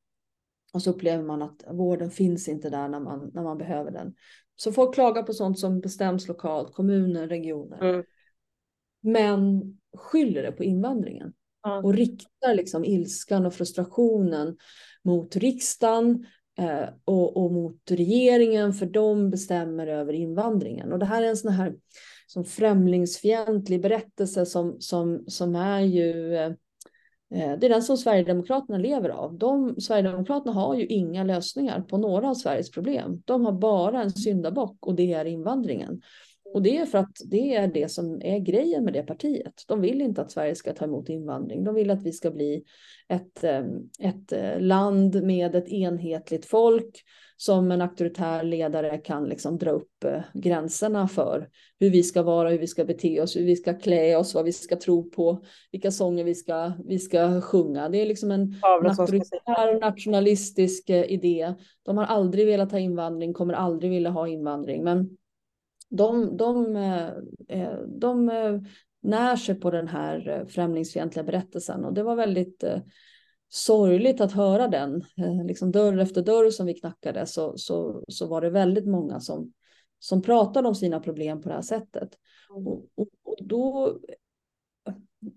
och så upplever man att vården finns inte där när man, när man behöver den. Så folk klagar på sånt som bestäms lokalt, kommuner, regioner. Mm. Men skyller det på invandringen. Mm. Och riktar liksom ilskan och frustrationen mot riksdagen eh, och, och, mot regeringen för de bestämmer över invandringen. Och det här är en sån här som främlingsfientlig berättelse som, som, som är ju eh, Eh, det är den som Sverigedemokraterna lever av. De, Sverigedemokraterna har ju inga lösningar på några av Sveriges problem. De har bara en syndabock och det är invandringen. Och det är för att det är det som är grejen med det partiet. De vill inte att Sverige ska ta emot invandring. De vill att vi ska bli ett, eh, ett eh, land med ett enhetligt folk som en auktoritär ledare kan liksom dra upp eh, gränserna för hur vi ska vara, hur vi ska bete oss, hur vi ska klä oss, vad vi ska tro på, vilka sånger vi ska, vi ska sjunga. Det är liksom en auktoritär nationalistisk eh, idé. De har aldrig velat ha invandring, kommer aldrig vilja ha invandring, men de, de, eh, de, de när sig på den här främlingsfientliga berättelsen och det var väldigt sorgligt att höra den. Eh, liksom dörr efter dörr som vi knackade så, så, så var det väldigt många som, som pratade om sina problem på det här sättet. Mm. Och, och, och, då,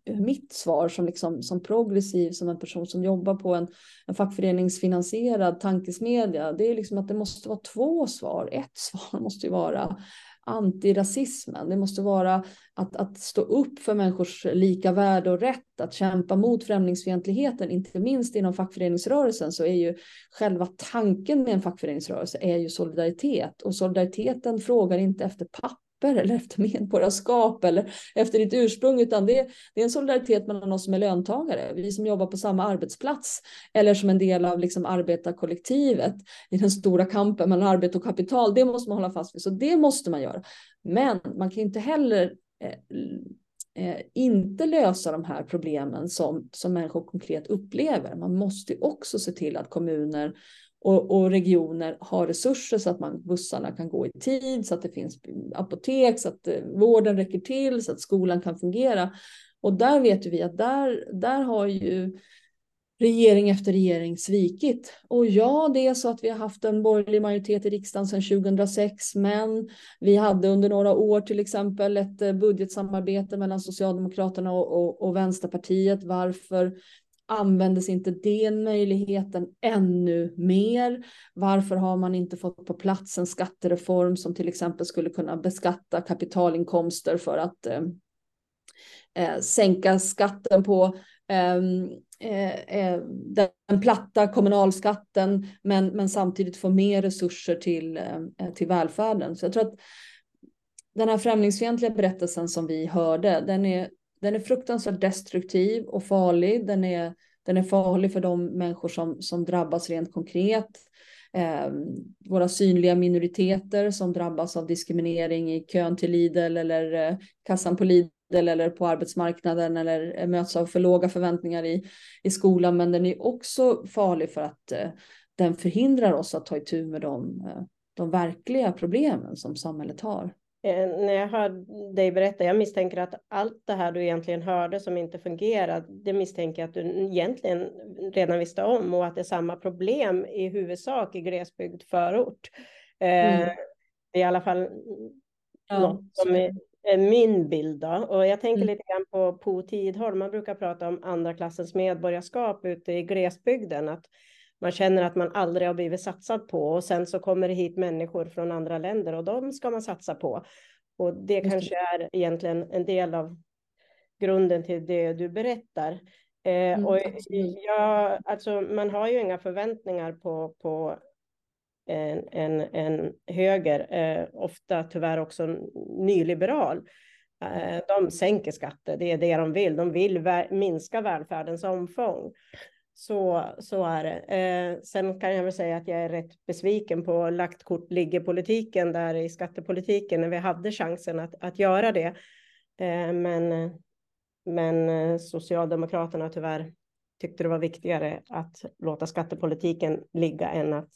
eh, mitt svar som, liksom, som progressiv, som en person som jobbar på en, en fackföreningsfinansierad tankesmedja, det är liksom att det måste vara två svar. Ett svar måste ju vara antirasismen. Det måste vara att, att stå upp för människors lika värde och rätt, att kämpa mot främlingsfientligheten, inte minst inom fackföreningsrörelsen så är ju själva tanken med en fackföreningsrörelse är ju solidaritet och solidariteten frågar inte efter papper eller efter medborgarskap eller efter ditt ursprung, utan det, det är en solidaritet mellan oss som är löntagare, vi som jobbar på samma arbetsplats eller som en del av liksom arbetarkollektivet i den stora kampen mellan arbete och kapital. Det måste man hålla fast vid, så det måste man göra. Men man kan inte heller eh, eh, inte lösa de här problemen som, som människor konkret upplever. Man måste också se till att kommuner och, och, regioner har resurser så att man, bussarna kan gå i tid, så att det finns apotek, så att eh, vården räcker till, så att skolan kan fungera. Och där vet vi att där, där har ju regering efter regering svikit. Och ja, det är så att vi har haft en borgerlig majoritet i riksdagen sedan 2006, men vi hade under några år till exempel ett eh, budgetsamarbete mellan Socialdemokraterna och, och, och Vänsterpartiet. Varför användes inte den möjligheten ännu mer? Varför har man inte fått på plats en skattereform som till exempel skulle kunna beskatta kapitalinkomster för att eh, eh sänka skatten på ehm, eh, eh, den platta kommunalskatten men, men samtidigt få mer resurser till, eh, eh, till välfärden. Så jag tror att den här främlingsfientliga berättelsen som vi hörde, den är den är fruktansvärt destruktiv och farlig. Den är, den är farlig för de människor som, som drabbas rent konkret. Eh, våra synliga minoriteter som drabbas av diskriminering i kön till Lidl eller eh, kassan på Lidl eller på arbetsmarknaden eller eh, möts av för låga förväntningar i, i skolan. Men den är också farlig för att eh, den förhindrar oss att ta itu med de, eh, de verkliga problemen som samhället har. Eh, när jag hör dig berätta, jag misstänker att allt det här du egentligen hörde som inte fungerar, det misstänker jag att du egentligen redan visste om och att det är samma problem i huvudsak i glesbygd förort. Eh, mm. Är i alla fall ja, något som är, är, min bild då. Och jag tänker mm. lite grann på Po Tidholm, man brukar prata om andra klassens medborgarskap ute i glesbygden, att man känner att man aldrig har blivit satsad på och sen så kommer det hit människor från andra länder och de ska man satsa på. Och det kanske är egentligen en del av grunden till det du berättar. Eh, mm, och jag, alltså, man har ju inga förväntningar på, på en, en, en höger, eh, ofta tyvärr också nyliberal. Eh, de sänker skatter, det är det de vill. De vill minska välfärdens omfång. Så, så är det. Eh, sen kan jag väl säga att jag är rätt besviken på lagt kort ligger-politiken där i skattepolitiken när vi hade chansen att, att göra det. Eh, men, men eh, Socialdemokraterna tyvärr tyckte det var viktigare att låta skattepolitiken ligga än att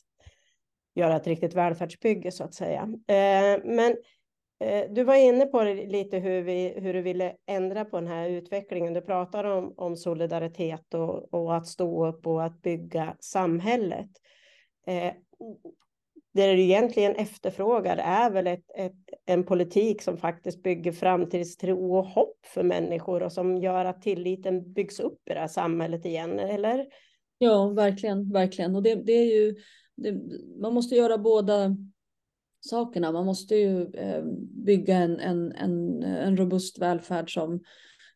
göra ett riktigt välfärdsbygge så att säga. Eh, men Eh, Eh, du var inne på lite hur, vi, hur du ville ändra på den här utvecklingen. Du pratar om, om solidaritet och, och att stå upp och att bygga samhället. Eh, det du egentligen efterfrågar är väl ett, ett, en politik som faktiskt bygger framtidstro och hopp för människor och som gör att tilliten byggs upp i det här samhället igen, eller? Ja, verkligen, verkligen. Och det, det är ju, det, man måste göra båda sakerna. Man måste ju eh, bygga en, en, en, en robust välfärd som,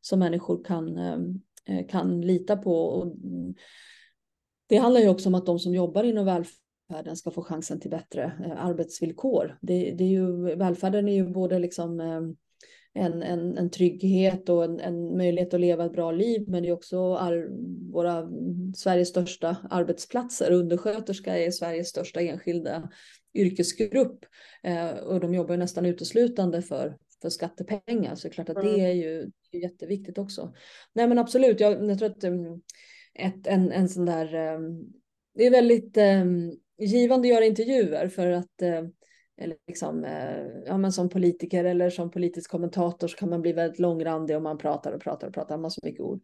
som människor kan, eh, eh, kan lita på. Och mm, det handlar ju också om att de som jobbar inom välfärden ska få chansen till bättre arbetsvillkor. Det, det är ju, välfärden är ju både liksom en, en, en trygghet och en, en möjlighet att leva ett bra liv. Men det är också ar, våra mm, Sveriges största arbetsplatser. Undersköterska är Sveriges största enskilda yrkesgrupp eh, och de jobbar nästan uteslutande för, för skattepengar. Så det är klart att det mm. är ju jätteviktigt också. Nej men absolut, jag, jag tror att um, ett, en, en sån där, um, det är väldigt um, givande att göra intervjuer för att uh, eller liksom, uh, ja, men som politiker eller som politisk kommentator så kan man bli väldigt långrandig om man pratar och pratar och pratar, man har så mycket ord.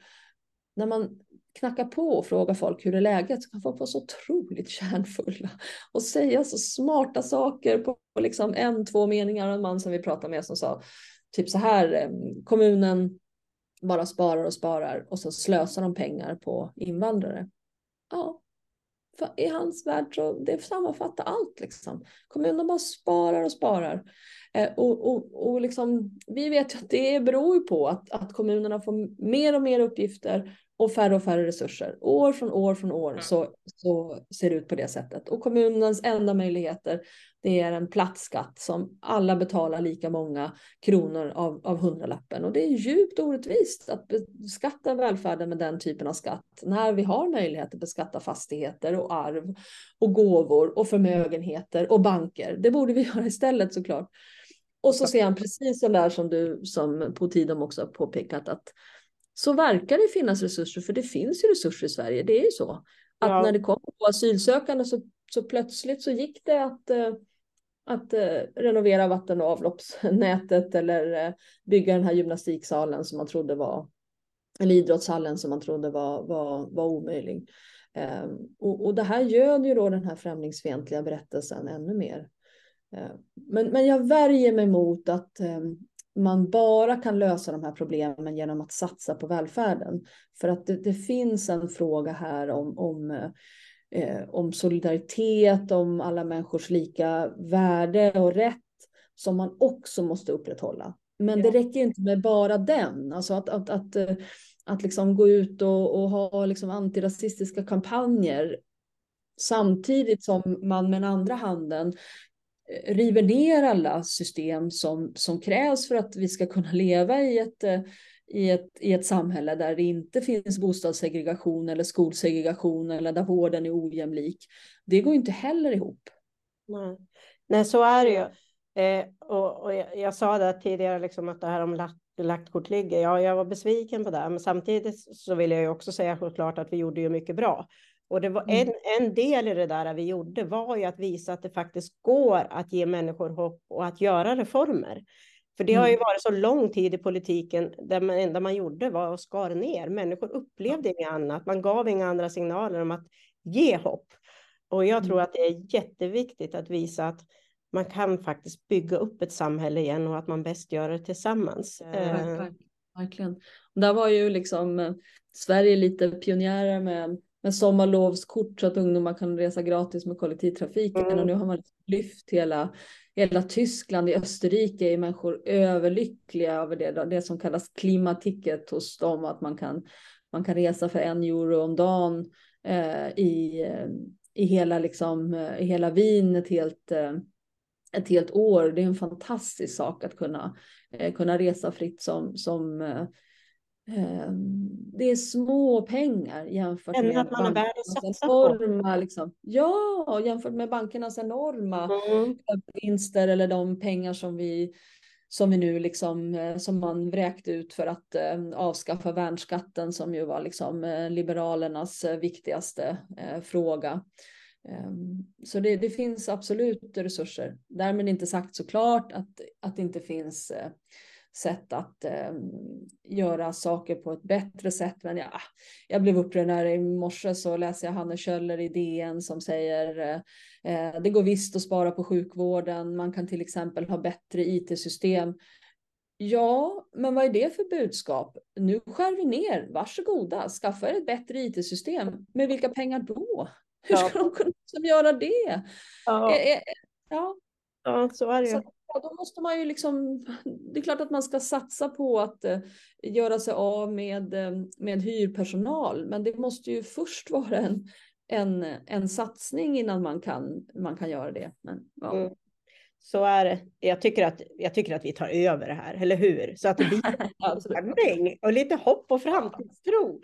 När man knacka på och fråga folk hur är läget så kan folk vara så otroligt kärnfulla och säga så smarta saker på, liksom en, två meningar. En man som vi pratade med som sa typ så här, eh, kommunen bara sparar och sparar och så slösar de pengar på invandrare. Ja, för i hans värld så det sammanfattar allt liksom. Kommunen bara sparar och sparar. Eh, och, och, och liksom, vi vet ju att det beror på att, att kommunerna får mer och mer uppgifter och färre och färre resurser. År från år från år så, så ser det ut på det sättet. Och kommunens enda möjligheter det är en platt skatt som alla betalar lika många kronor av, av hundralappen. Och det är djupt orättvist att beskatta välfärden med den typen av skatt när vi har möjlighet att beskatta fastigheter och arv och gåvor och förmögenheter och banker. Det borde vi göra istället såklart. Och så ser han precis så där som du som på tiden också har påpekat att så verkar det finnas resurser, för det finns ju resurser i Sverige. Det är ju så att ja. när det kommer på asylsökande så, så plötsligt så gick det att, eh, att eh, renovera vatten och avloppsnätet eller eh, bygga den här gymnastiksalen som man trodde var, eller idrottshallen som man trodde var, var, var omöjlig. Ehm, och, och det här göd ju då den här främlingsfientliga berättelsen ännu mer. Ehm, men, men jag värjer mig mot att ehm, man bara kan lösa de här problemen genom att satsa på välfärden. För att det, det finns en fråga här om, om, eh, om solidaritet, om alla människors lika värde och rätt som man också måste upprätthålla. Men ja. det räcker inte med bara den, alltså att, att, att, eh, att liksom gå ut och, och ha liksom antirasistiska kampanjer samtidigt som man med den andra handen river ner alla system som, som krävs för att vi ska kunna leva i ett, eh, i, ett, i ett samhälle där det inte finns bostadssegregation eller skolsegregation eller där vården är ojämlik. Det går inte heller ihop. Nej, Nej så är det ju. Eh, och, och jag, jag, sa det tidigare, liksom att det här om lagt, lagt kort ligger. Ja, jag var besviken på det, men samtidigt så vill jag ju också säga såklart att vi gjorde ju mycket bra. Och det var mm. en, en del i det där vi gjorde var ju att visa att det faktiskt går att ge människor hopp och att göra reformer. För det har ju mm. varit så lång tid i politiken där det enda man gjorde var att skara ner. Människor upplevde inget annat. Man gav inga andra signaler om att ge hopp. Och jag tror mm. att det är jätteviktigt att visa att man kan faktiskt bygga upp ett samhälle igen och att man bäst gör det tillsammans. Ja, verkligen. Där var ju liksom eh, Sverige lite pionjärer med med sommarlovskort så att ungdomar kan resa gratis med kollektivtrafiken. Mm. Och nu har man lyft hela, hela Tyskland. I Österrike är människor överlyckliga över det, det som kallas klimaticket hos dem. Att man kan, man kan resa för en euro om dagen eh, i, eh, i, hela, liksom, eh, i hela Wien ett helt, eh, ett helt år. Det är en fantastisk sak att kunna, kunna resa fritt som, som det är små pengar jämfört med att man bankernas enorma, liksom, ja, jämfört med bankernas enorma mm. vinster eller de pengar som vi som vi nu liksom, eh, som man vräkte ut för att eh, avskaffa värnskatten som ju var liksom eh, liberalernas viktigaste fråga. Ehm, så det, det, finns absolut resurser. Därmed inte sagt såklart att, att det inte finns sätt att eh, göra saker på ett bättre sätt. Men ja, jag blev upprörd när i morse så läser jag Hanne Kjöller i DN som säger eh, det går visst att spara på sjukvården. Man kan till exempel ha bättre IT-system. Ja, men vad är det för budskap? Nu skär vi ner. Varsågoda, skaffa er ett bättre IT-system. Med vilka pengar då? Hur ska ja. de kunna göra det? Ja. Eh, eh, ja. ja, så är det. Så, Ja, då måste man ju liksom, det är klart att man ska satsa på att eh, göra sig av med, eh, med hyrpersonal, men det måste ju först vara en, en, en satsning innan man kan, man kan göra det. Men, ja. Mm. Så är det. Jag tycker, att, jag tycker att vi tar över det här, eller hur? Så att det blir spänning och lite hopp och framtidstro.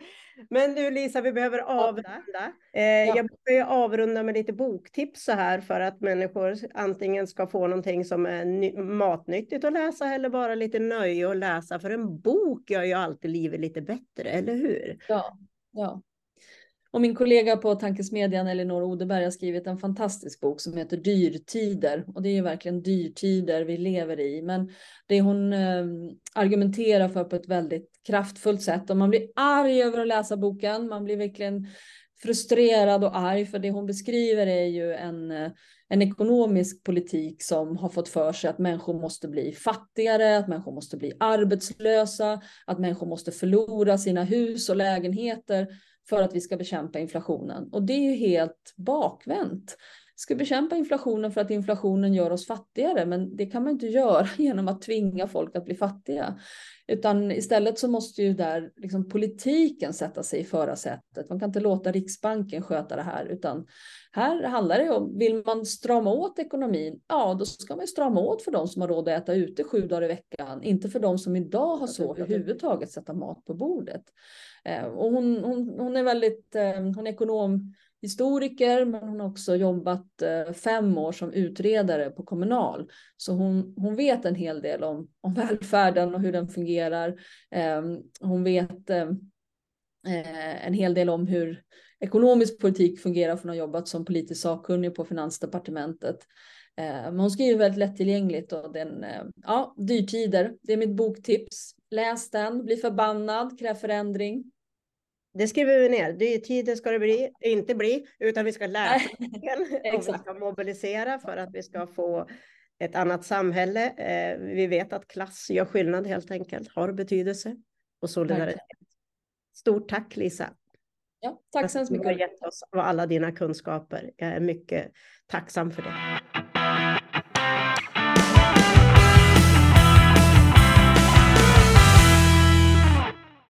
Men du Lisa, vi behöver avrunda. Eh, ja. Jag brukar avrunda med lite boktips så här för att människor antingen ska få någonting som är matnyttigt att läsa eller bara lite nöje att läsa. För en bok gör ju alltid livet lite bättre, eller hur? Ja, ja. Och min kollega på Tankesmedjan, Elinor Odeberg, har skrivit en fantastisk bok som heter Dyrtider. Och det är ju verkligen dyrtider vi lever i. Men det hon eh, argumenterar för på ett väldigt kraftfullt sätt. Och man blir arg över att läsa boken. Man blir verkligen frustrerad och arg för det hon beskriver är ju en, eh, en ekonomisk politik som har fått för sig att människor måste bli fattigare, att människor måste bli arbetslösa, att människor måste förlora sina hus och lägenheter för att vi ska bekämpa inflationen. Och det är ju helt bakvänt ska bekämpa inflationen för att inflationen gör oss fattigare, men det kan man inte göra genom att tvinga folk att bli fattiga. Utan istället så måste ju där liksom politiken sätta sig i förarsätet. Man kan inte låta Riksbanken sköta det här, utan här handlar det om, vill man strama åt ekonomin, ja då ska man strama åt för de som har råd att äta ute sju dagar i veckan, inte för de som idag har svårt att överhuvudtaget sätta mat på bordet. Eh, och hon, hon, hon är väldigt, eh, hon är ekonom historiker, men hon har också jobbat eh, fem år som utredare på Kommunal. Så hon, hon vet en hel del om, om välfärden och hur den fungerar. Hon vet en hel del om hur ekonomisk politik fungerar, för hon har jobbat som politisk sakkunnig på Finansdepartementet. Eh, men hon skriver väldigt lättillgängligt och den, eh, ja, dyrtider, det är mitt boktips. Läs den, bli förbannad, kräv förändring. Det skriver vi ner. Dyrtider ska det bli, inte bli, utan vi ska läsa och vi ska mobilisera för att vi ska få ett annat samhälle. Eh, vi vet att klass gör skillnad helt enkelt, har betydelse och solidaritet. Stort tack Lisa. Ja, tack så mycket. Du har gett oss av alla dina kunskaper. Jag är mycket tacksam för det.